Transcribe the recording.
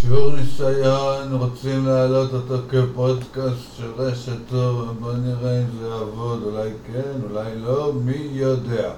שיעור ניסיון, רוצים להעלות אותו כפודקאסט של רשת טוב, בוא נראה אם זה יעבוד, אולי כן, אולי לא, מי יודע.